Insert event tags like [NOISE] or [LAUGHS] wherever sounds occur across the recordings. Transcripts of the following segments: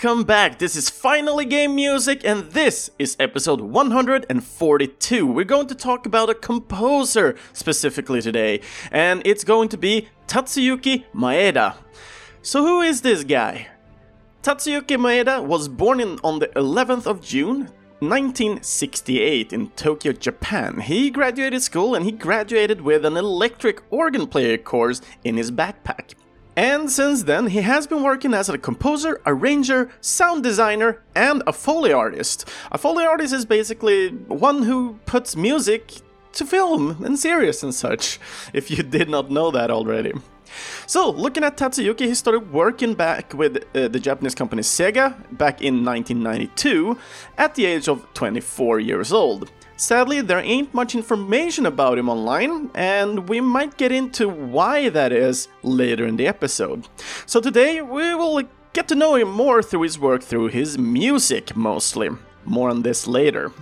welcome back. This is finally game music, and this is episode 142. We're going to talk about a composer specifically today, and it's going to be Tatsuyuki Maeda. So, who is this guy? Tatsuyuki Maeda was born in, on the 11th of June 1968 in Tokyo, Japan. He graduated school and he graduated with an electric organ player course in his backpack. And since then, he has been working as a composer, arranger, sound designer, and a Foley artist. A Foley artist is basically one who puts music to film and series and such, [LAUGHS] if you did not know that already. So, looking at Tatsuyuki, he started working back with uh, the Japanese company Sega back in 1992 at the age of 24 years old. Sadly, there ain't much information about him online, and we might get into why that is later in the episode. So today, we will get to know him more through his work through his music mostly. More on this later.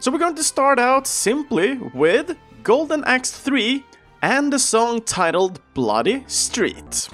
So we're going to start out simply with Golden Axe 3 and the song titled Bloody Street.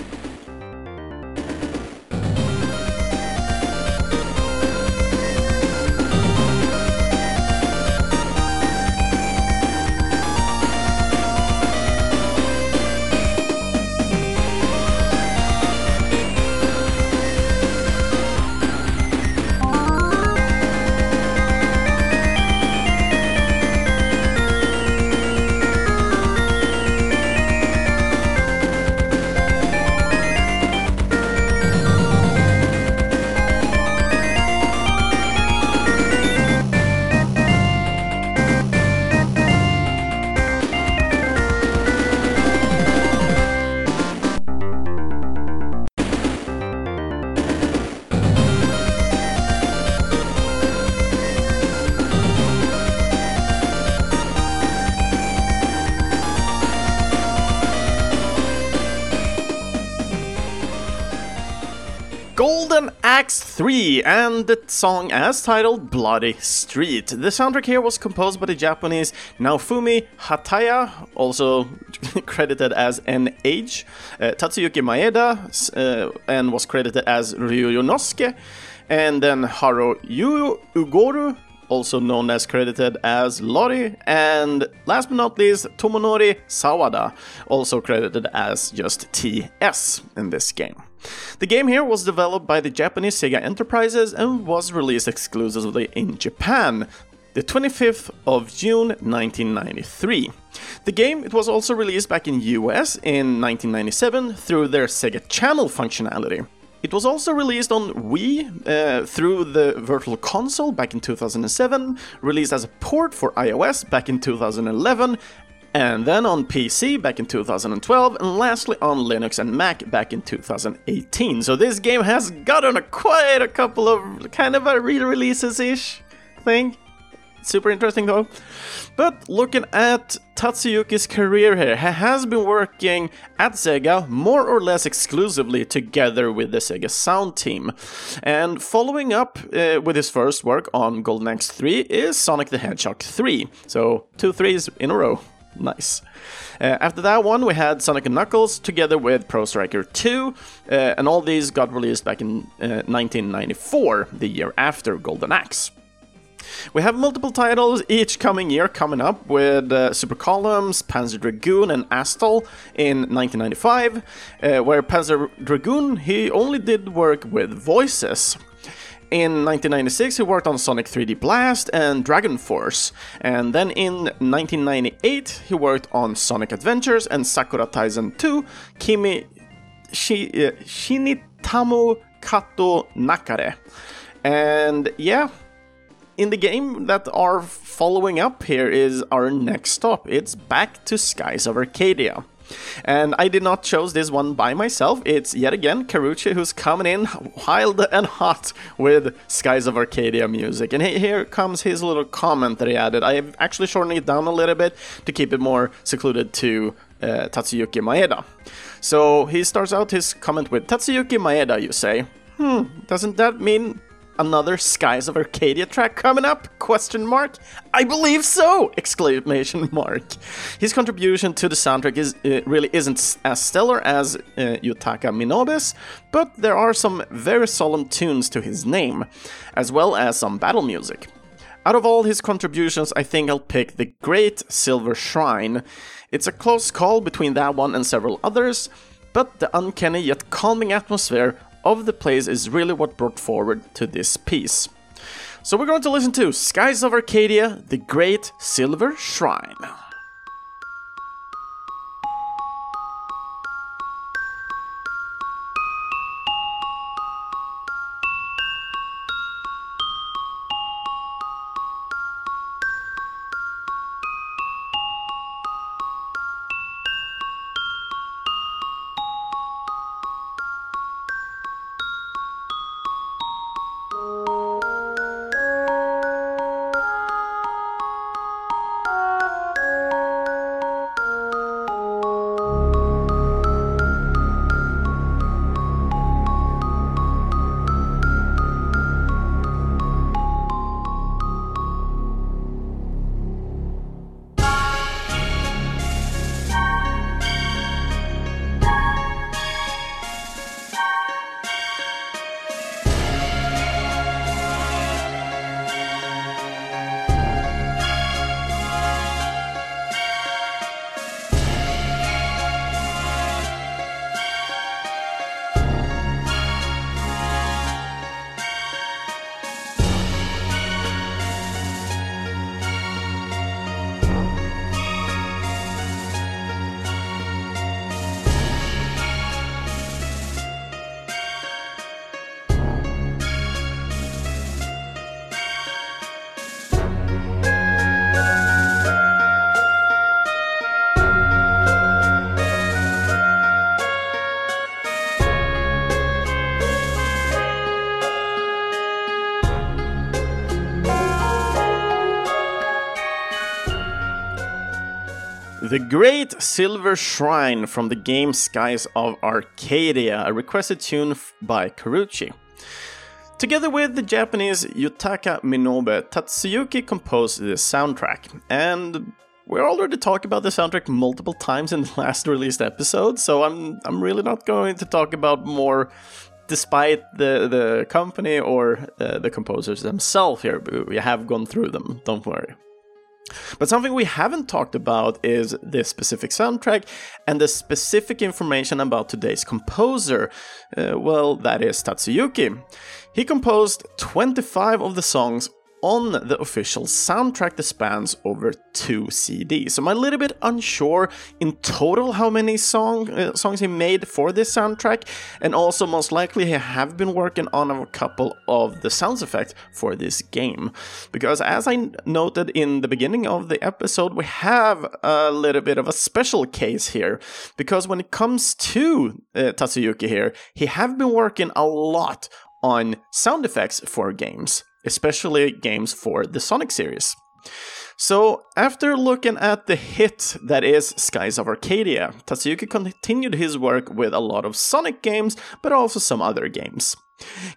Axe 3 and the song as titled Bloody Street. The soundtrack here was composed by the Japanese Naofumi Hataya, also [LAUGHS] credited as NH, uh, Tatsuyuki Maeda, uh, and was credited as Ryu Yonosuke, and then Haro Yu Ugoru, also known as credited as Lori, and last but not least, Tomonori Sawada, also credited as just TS in this game. The game here was developed by the Japanese Sega Enterprises and was released exclusively in Japan, the 25th of June 1993. The game it was also released back in US in 1997 through their Sega Channel functionality. It was also released on Wii uh, through the Virtual Console back in 2007, released as a port for iOS back in 2011, and then on PC back in 2012, and lastly on Linux and Mac back in 2018. So this game has gotten a quite a couple of kind of a re-releases ish thing. Super interesting though. But looking at Tatsuyuki's career here, he has been working at Sega more or less exclusively together with the Sega Sound team. And following up uh, with his first work on Golden Axe 3 is Sonic the Hedgehog 3. So, two threes in a row. Nice. Uh, after that one, we had Sonic Knuckles together with Pro Striker 2, uh, and all these got released back in uh, 1994, the year after Golden Axe. We have multiple titles each coming year coming up with uh, Super Columns, Panzer Dragoon, and Astal in 1995, uh, where Panzer Dragoon he only did work with voices. In 1996, he worked on Sonic 3D Blast and Dragon Force, and then in 1998, he worked on Sonic Adventures and Sakura Taisen 2, Kimi Shi, uh, Shinitamu Kato Nakare. And yeah, in the game that are following up here is our next stop. It's back to Skies of Arcadia. And I did not choose this one by myself. It's yet again Karuchi who's coming in wild and hot with Skies of Arcadia music. And here comes his little comment that he added. I have actually shortened it down a little bit to keep it more secluded to uh, Tatsuyuki Maeda. So he starts out his comment with Tatsuyuki Maeda, you say. Hmm, doesn't that mean another Skies of Arcadia track coming up? Question mark. I believe so! Exclamation mark. His contribution to the soundtrack is uh, really isn't as stellar as uh, Yutaka Minobe's, but there are some very solemn tunes to his name, as well as some battle music. Out of all his contributions, I think I'll pick The Great Silver Shrine. It's a close call between that one and several others, but the uncanny yet calming atmosphere of the place is really what brought forward to this piece. So we're going to listen to Skies of Arcadia, The Great Silver Shrine. The Great Silver Shrine from the game Skies of Arcadia, a requested tune by Karuchi. Together with the Japanese Yutaka Minobe, Tatsuyuki composed the soundtrack, and we already talked about the soundtrack multiple times in the [LAUGHS] last released episode, so I'm I'm really not going to talk about more despite the the company or uh, the composers themselves here. We have gone through them, don't worry. But something we haven't talked about is this specific soundtrack and the specific information about today's composer. Uh, well, that is Tatsuyuki. He composed 25 of the songs on the official soundtrack that spans over two CDs. So I'm a little bit unsure in total how many song uh, songs he made for this soundtrack, and also most likely he have been working on a couple of the sound effects for this game. Because as I noted in the beginning of the episode, we have a little bit of a special case here. Because when it comes to uh, Tatsuyuki here, he have been working a lot on sound effects for games especially games for the Sonic series. So, after looking at the hit that is Skies of Arcadia, Tatsuyuki continued his work with a lot of Sonic games, but also some other games.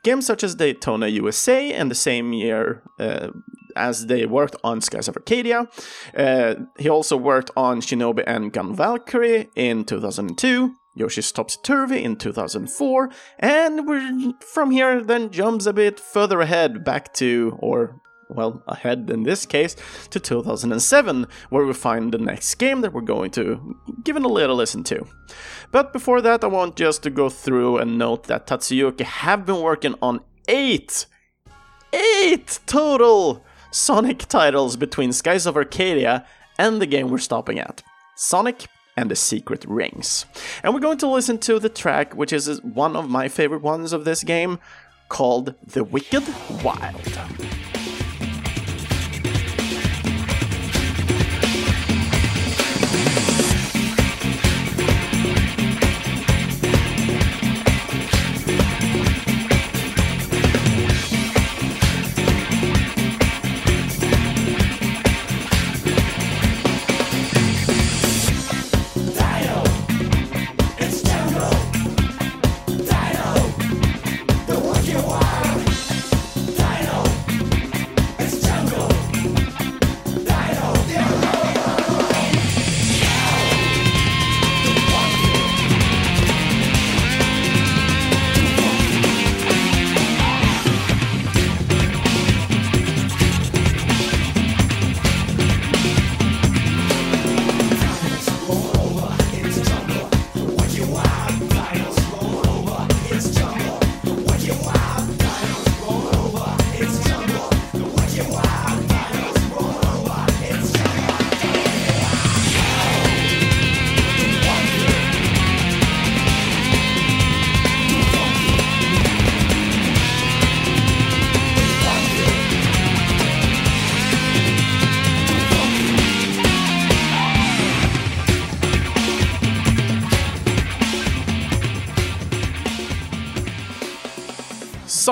Games such as Daytona USA and the same year uh, as they worked on Skies of Arcadia. Uh, he also worked on Shinobi and Gunvalkyrie in 2002, Yoshi's Topsy Turvy in 2004, and we're from here then jumps a bit further ahead back to, or well, ahead in this case, to 2007, where we find the next game that we're going to give it a little listen to. But before that, I want just to go through and note that Tatsuyuki have been working on eight, eight total Sonic titles between Skies of Arcadia and the game we're stopping at. Sonic and the Secret Rings. And we're going to listen to the track, which is one of my favorite ones of this game, called The Wicked Wild.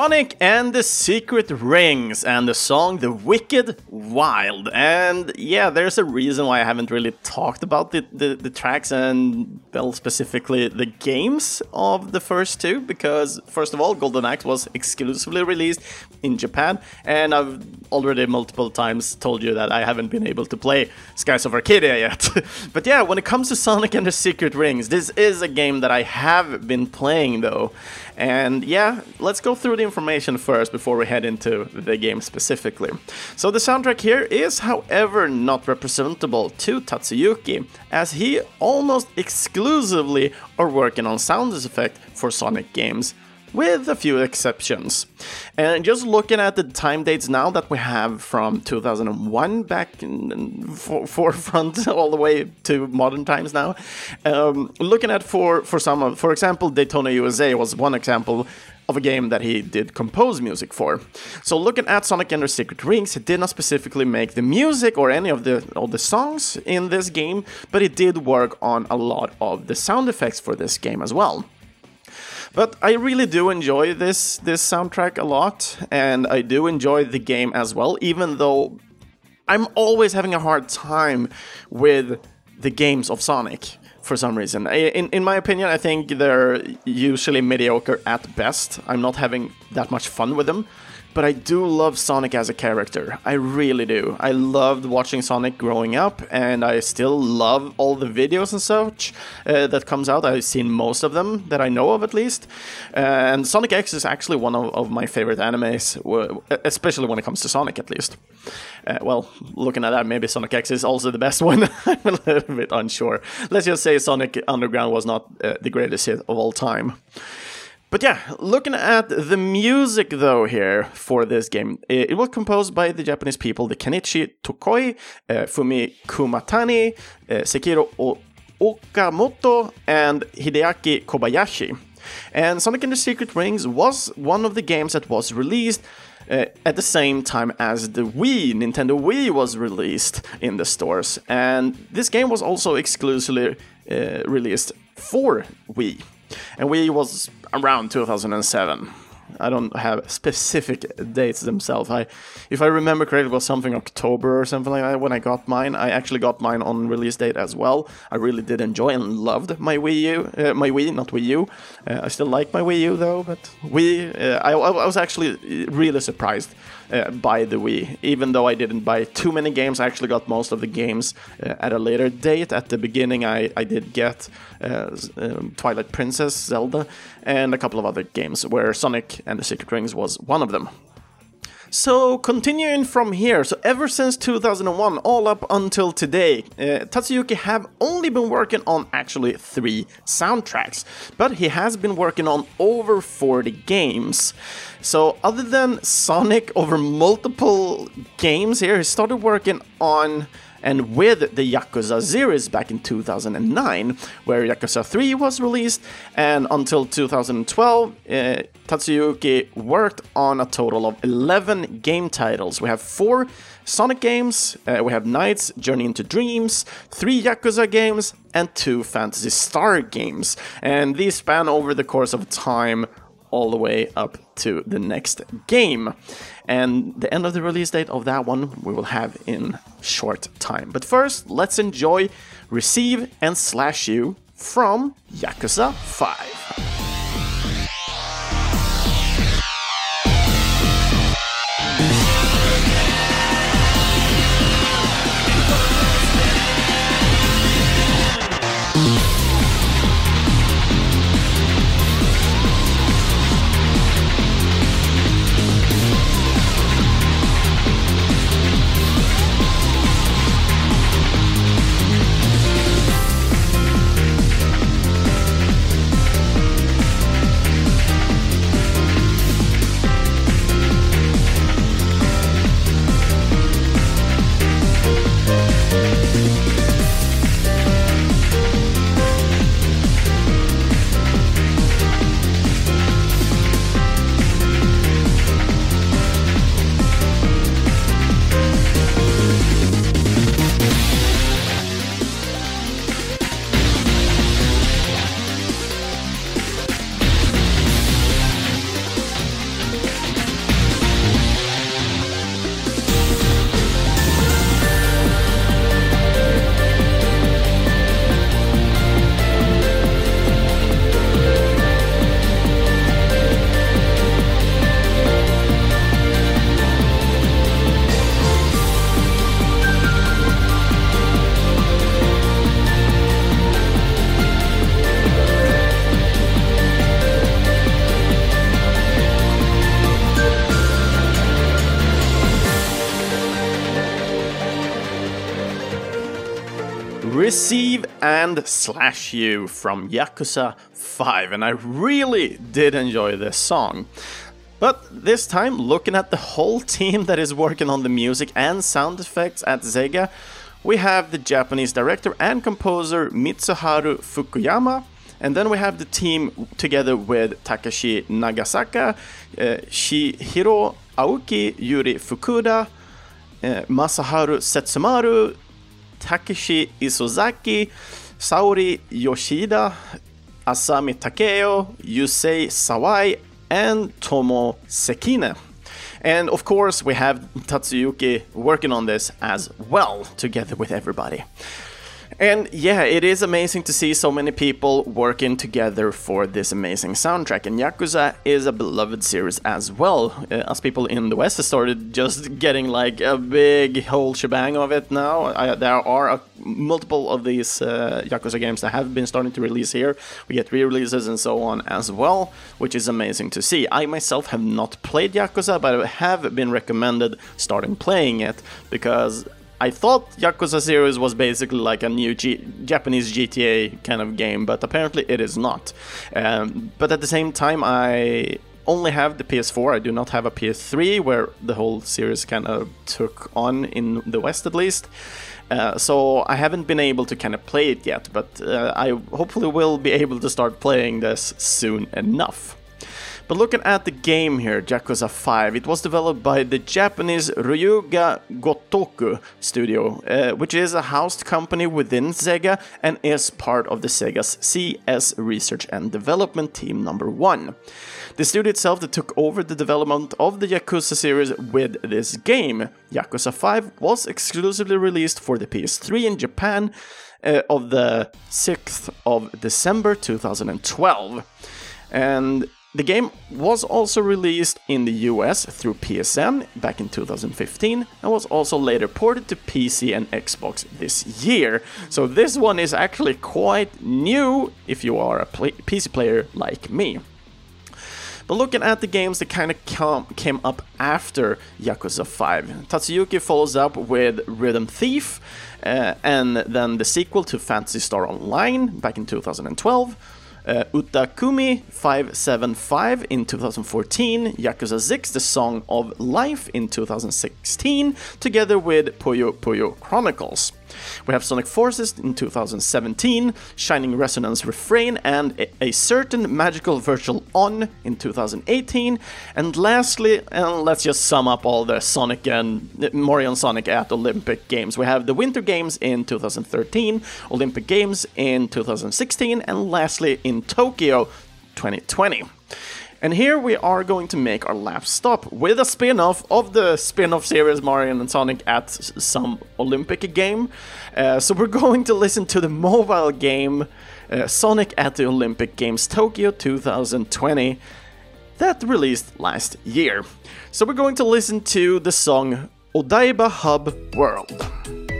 Sonic and the Secret Rings and the song The Wicked Wild. And yeah, there's a reason why I haven't really talked about the, the, the, tracks and, well, specifically the games of the first two, because first of all, Golden Axe was exclusively released in Japan, and I've already multiple times told you that I haven't been able to play Skies of Arcadia [LAUGHS] yet. but yeah, when it comes to Sonic and the Secret Rings, this is a game that I have been playing though. And yeah, let's go through the information first before we head into the game specifically. So the soundtrack here is, however, not representable to Tatsuyuki, as he almost exclusively are working on sound effects for Sonic games with a few exceptions. And just looking at the time dates now that we have from 2001 back in for, forefront [LAUGHS] all the way to modern times now, um, looking at for for some of, for example, Daytona USA was one example of a game that he did compose music for. So looking at Sonic and the Secret Rings, he did not specifically make the music or any of the of the songs in this game, but he did work on a lot of the sound effects for this game as well. But I really do enjoy this this soundtrack a lot, and I do enjoy the game as well, even though I'm always having a hard time with the games of Sonic for some reason. In, in my opinion, I think they're usually mediocre at best. I'm not having that much fun with them but I do love Sonic as a character. I really do. I loved watching Sonic growing up, and I still love all the videos and such uh, that comes out. I've seen most of them that I know of, at least. Uh, and Sonic X is actually one of, of, my favorite animes, especially when it comes to Sonic, at least. Uh, well, looking at that, maybe Sonic X is also the best [LAUGHS] one. I'm a little bit unsure. Let's just say Sonic Underground was not uh, the greatest hit of all time. But yeah, looking at the music though here for this game, it was composed by the Japanese people, the Kenichi Tokoi, uh, Fumi Kumatani, uh, Sekiro o- Okamoto, and Hideaki Kobayashi. And Sonic and the Secret Rings was one of the games that was released uh, at the same time as the Wii, Nintendo Wii was released in the stores. And this game was also exclusively uh, released for Wii. And Wii was around 2007. I don't have specific dates themselves. I, if I remember correctly, it was something October or something like that when I got mine. I actually got mine on release date as well. I really did enjoy and loved my Wii U, uh, my Wii, not Wii U. Uh, I still like my Wii U though, but Wii, uh, I, I was actually really surprised uh, by the Wii. Even though I didn't buy too many games, I actually got most of the games uh, at a later date. At the beginning, I, I did get uh, um, Twilight Princess, Zelda, and a couple of other games where Sonic and the Secret Rings was one of them. So, continuing from here, so ever since 2001, all up until today, uh, Tatsuyuki have only been working on actually three soundtracks, but he has been working on over 40 games. So, other than Sonic over multiple games here, he started working on and with the Yakuza series back in 2009, where Yakuza 3 was released, and until 2012, uh, Tatsuyuki worked on a total of 11 game titles. We have four Sonic games, uh, we have NiGHTS, Journey into Dreams, three Yakuza games, and two Phantasy Star games. And these span over the course of time all the way up to the next game. And the end of the release date of that one we will have in short time. But first, let's enjoy Receive and Slash You from Yakuza 5. And Slash You from Yakuza 5, and I really did enjoy this song. But this time, looking at the whole [LAUGHS] team that is working on the music and sound effects at Sega, we have the Japanese director and composer Mitsuharu Fukuyama, and then we have the team together with Takashi Nagasaka, uh, Chihiro Aoki, Yuri Fukuda, uh, Masaharu Setsumaru, Takeshi Isozaki, Saori Yoshida, Asami Takeo, Yusei Sawai, and Tomo Sekine. And of course, we have Tatsuyuki working on this as well, together with everybody. And yeah, it is amazing to see so many people working together for this amazing soundtrack. And Yakuza is a beloved series as well, uh, as people in the West have started just [LAUGHS] getting like a big whole shebang of it now. I, there are a, multiple of these uh, Yakuza games that have been starting to release here. We get re releases and so on as well, which is amazing to see. I myself have not played Yakuza, but I have been recommended starting playing it because I thought Yakuza series was basically like a new G Japanese GTA kind of game, but apparently it is not. Um, but at the same time, I only have the PS4. I do not have a PS3, where the whole series kind of took on in the West at least. Uh, so I haven't been able to kind of play it yet, but uh, I hopefully will be able to start playing this soon enough. But looking at the game here, Yakuza 5, it was developed by the Japanese Ryu Ga Gotoku studio, uh, which is a housed company within Sega and is part of the Sega's CS Research and Development Team number 1. The studio itself that took over the development of the Yakuza series with this game. Yakuza 5 was exclusively released for the PS3 in Japan uh, of the 6th of December 2012. And the game was also released in the US through PSN back in 2015 and was also later ported to PC and Xbox this year. So this one is actually quite new if you are a PC player like me. But looking at the games that kind of came up after Yakuza 5, Tatsuyuki follows up with Rhythm Thief, uh, and then the sequel to Phantasy Star Online back in 2012 uh, Utakumi 575 in 2014, Yakuza 6 The Song of Life in 2016, together with Puyo Puyo Chronicles. We have Sonic Forces in 2017, Shining Resonance Refrain, and a, certain Magical Virtual On in 2018. And lastly, and let's just sum up all the Sonic and Mario and Sonic at Olympic Games. We have the Winter Games in 2013, Olympic Games in 2016, and lastly in Tokyo 2020. And here we are going to make our last stop with a spin off of the spin off series Mario and Sonic at some Olympic game. Uh, so we're [LAUGHS] going to listen to the mobile game uh, Sonic at the Olympic Games Tokyo 2020 that released last year. So we're going to listen to the song Odaiba Hub World.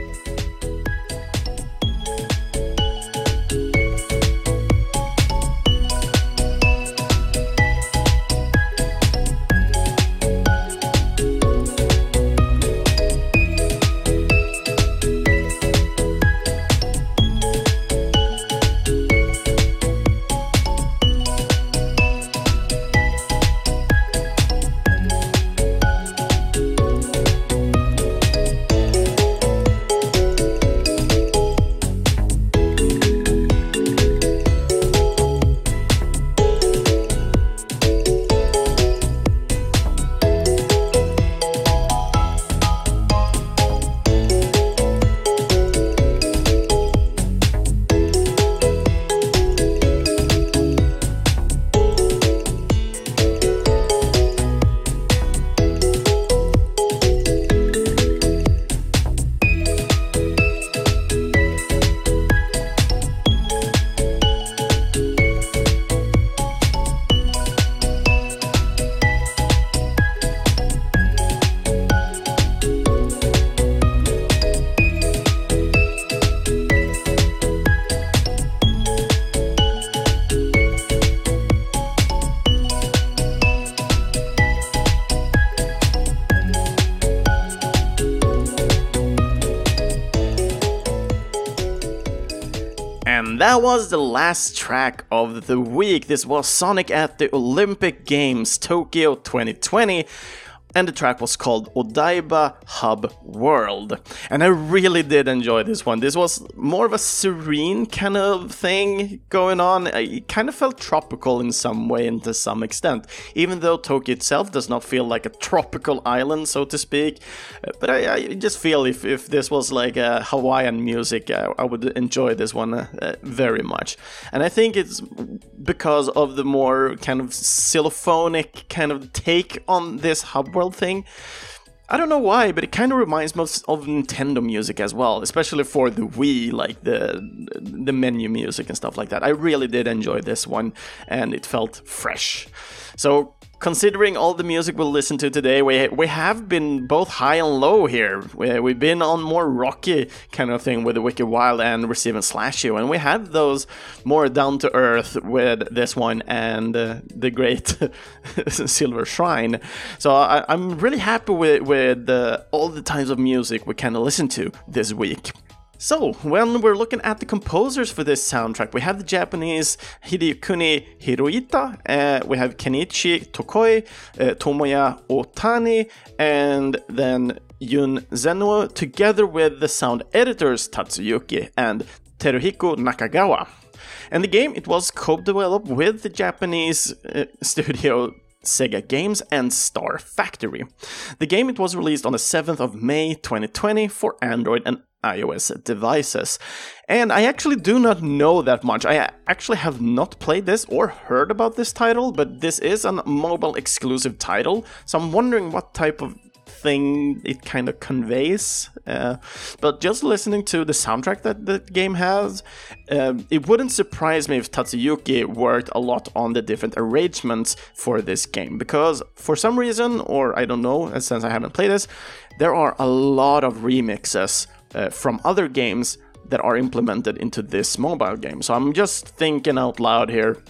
That was the last track of the week. This was Sonic at the Olympic Games Tokyo 2020 and the track was called Odaiba Hub World. And I really did enjoy this one. This was more of a serene kind of thing going on. It kind of felt tropical in some way and to some extent, even though Tokyo itself does not feel like a tropical island, so to speak. But I, I just feel if, if this was like a Hawaiian music, I, I would enjoy this one uh, very much. And I think it's because of the more kind of xylophonic kind of take on this hub world thing. I don't know why, but it kind of reminds me of Nintendo music as well, especially for the Wii, like the the menu music and stuff like that. I really did enjoy this one, and it felt fresh. So considering all the music we'll listen to today, we we have been both high and low here. We, we've been on more rocky kind of thing with the Wicked Wild and Receive and Slash You, and we had those more down to earth with this one and uh, the great [LAUGHS] Silver Shrine. So I, am really happy with with uh, all the types of music we kind of listen to this week. So, when we're looking at the composers for this soundtrack, we have the Japanese Hidekuni Hiroita, uh, we have Kenichi Tokoi, uh, Tomoya Otani, and then Yun Zenuo, together with the sound editors Tatsuyuki and Teruhiko Nakagawa. And the game, it was co-developed with the Japanese uh, [LAUGHS] studio Sega Games and Star Factory. The game it was released on the 7th of May 2020 for Android and iOS devices. And I actually do not know that much. I actually have not played this or heard about this title, but this is a mobile exclusive title, so I'm wondering what type of thing it kind of conveys. Uh, but just listening to the soundtrack that the game has, uh, it wouldn't surprise me if Tatsuyuki worked a lot on the different arrangements for this game. Because for some reason, or I don't know, since I haven't played this, there are a lot of remixes uh, from other games that are implemented into this mobile game. So I'm just thinking out loud here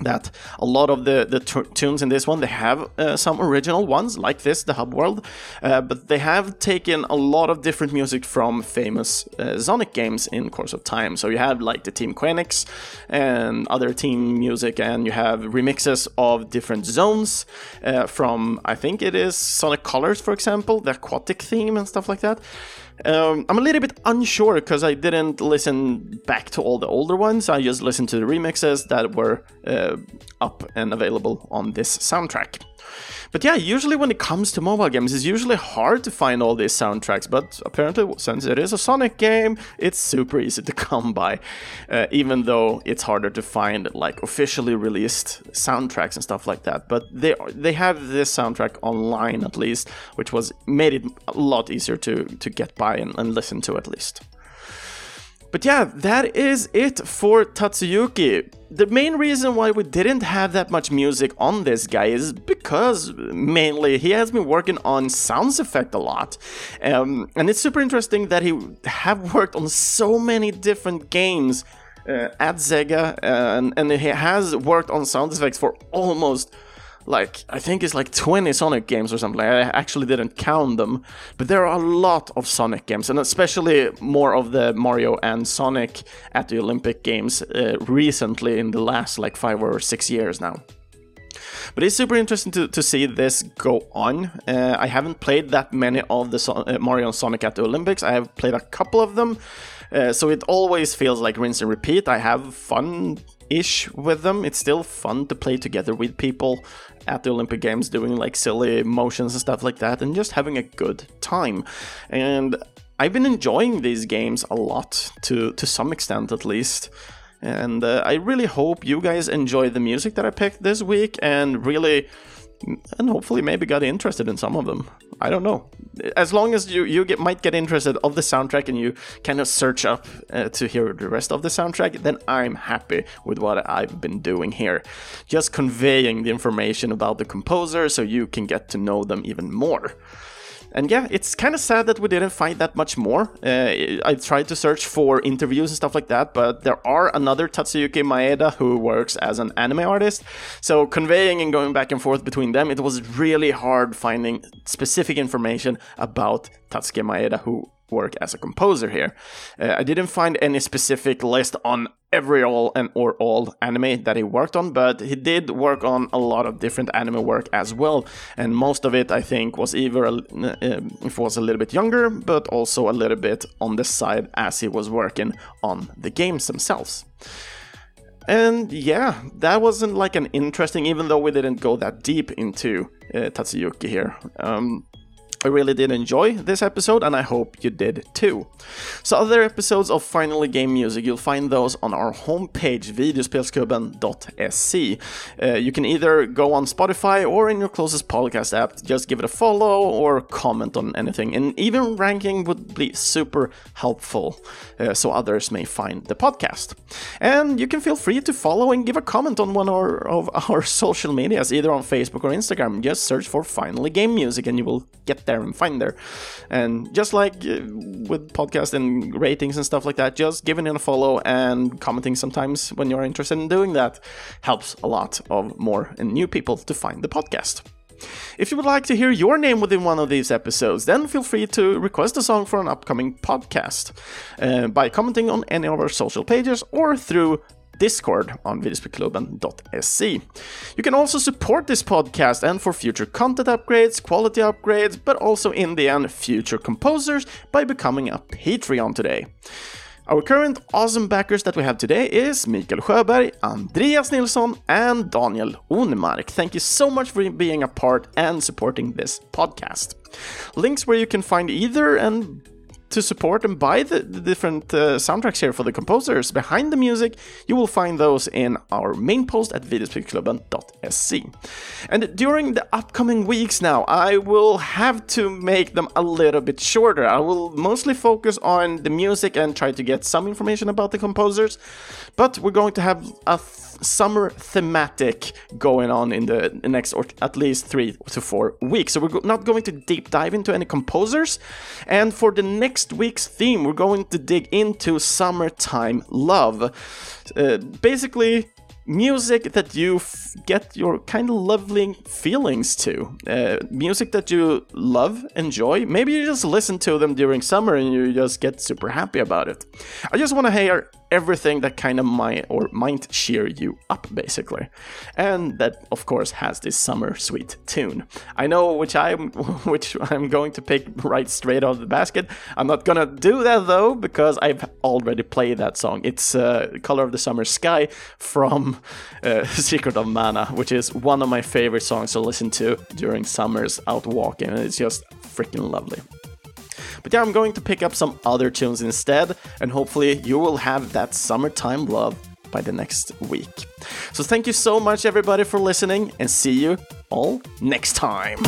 that a lot of the, the tunes in this one they have uh, some original ones like this the hub world uh, but they have taken a lot of different music from famous uh, sonic games in course of time so you have like the team Quenix and other team music and you have remixes of different zones uh, from i think it is sonic colors for example the aquatic theme and stuff like that um, I'm a little bit unsure because I didn't listen back to all the older ones. I just listened to the remixes that were uh, up and available on this soundtrack. But yeah, usually when it comes to mobile games, it's usually hard to find all these soundtracks. But apparently, since it is a Sonic game, it's super easy to [LAUGHS] come by. Uh, even though it's harder to find like officially released soundtracks and stuff like that. But they they have this soundtrack online at least, which was made it a lot easier to to get by and, and listen to at least. But yeah, that is it for Tatsuyuki. The main reason why we didn't have that much music on this guy is because mainly he has been working on sounds effect a lot. Um, and it's super interesting that he have [LAUGHS] worked on so many different games uh, at Sega uh, and, and he has worked on sound effects for almost like I think it's like 20 Sonic games or something. I actually didn't count them, but there are a lot of Sonic games, and especially more of the Mario and Sonic at the Olympic Games uh, recently in the last like five or six years now. But it's super interesting to, to see this go on. Uh, I haven't played that many of the uh, Mario and Sonic at the Olympics. I have played a couple of them, uh, so it always feels like rinse and repeat. I have fun ish with them. It's still fun to play together with people at the Olympic Games doing like silly motions and stuff like that and just having a good time. And I've been enjoying these games a lot to to some extent at least. And uh, I really hope you guys enjoy the music that I picked this week and really and hopefully maybe got interested in some of them. I don't know. As long as you you get might get interested of the soundtrack and you kind of search up uh, to hear the rest of the soundtrack, then I'm happy with what I've been doing here. Just conveying the information about the composer so you can get to know them even more. And yeah, it's kind of sad that we didn't find that much more. Uh, I tried to search for interviews and stuff like that, but there are another Tatsuyuki Maeda who works as an anime artist. So conveying and going back and forth between them, it was really hard finding specific information about Tatsuki Maeda, who work as a composer here. Uh, I didn't find any specific list on every all and or all anime that he worked on, but he did work on a lot of different anime work as well, and most of it I think was either a, uh, if was a little bit younger, but also a little bit on the side as he was working on the games themselves. And yeah, that wasn't like an interesting, even though we didn't go that deep into uh, Tatsuyuki here. Um, I really did enjoy this episode, and I hope you did too. So, other episodes of Finally Game Music, you'll find those on our homepage, videospelsklubben.se. Uh, you can either go on Spotify or in your closest podcast app, just give it a follow or comment on anything, and even ranking would be super helpful uh, so others may find the podcast. And you can feel free to follow and give a comment on one or, of [LAUGHS] our social medias, either on Facebook or Instagram. Just search for Finally Game Music, and you will get there and find there. And just like uh, with podcast and ratings and stuff like that, just giving it a follow and commenting sometimes when you're interested in doing that helps a lot of more and new people to find the podcast. If you would like to hear your name within one of these episodes, then feel free to request a song for an upcoming podcast uh, by commenting on any of our social pages or through Discord on videospelklubben.se. You can also support this podcast and for future content upgrades, quality upgrades, but also in the end, future composers by becoming a Patreon today. Our current awesome backers that we have today is Mikael Sjöberg, Andreas Nilsson, and Daniel Onemark. Thank you so much for being a part and supporting this podcast. Links where you can find either and to support and buy the, the different uh, soundtracks here for the composers behind the music, you will find those in our main post at videospelklubben.se. And during the upcoming weeks now, I will have to make them a little bit shorter. I will mostly focus on the music and try to get some information about the composers, but we're going to have a summer thematic going on in the next, or at least three to four weeks. So we're not going to deep dive into any composers. And for the next week's theme, we're going to dig into summertime love. Uh, basically, music that you f- get your kind of lovely feelings to. Uh, music that you love, enjoy. Maybe you just listen to them during summer and you just get super happy about it. I just want to hear everything that kind of might or might cheer you up basically and that of course has this summer sweet tune i know which i'm [LAUGHS] which i'm going to pick right straight out of the basket i'm not gonna do that though because i've already played that song it's uh, color of the summer sky [LAUGHS] uh, secret of mana which is one of my favorite songs to listen to during summers out walking and it's just freaking lovely but yeah, I'm going to pick up some other tunes instead, and hopefully you will have that summertime love by the next week. So thank you so much, everybody, for listening, and see you all next time.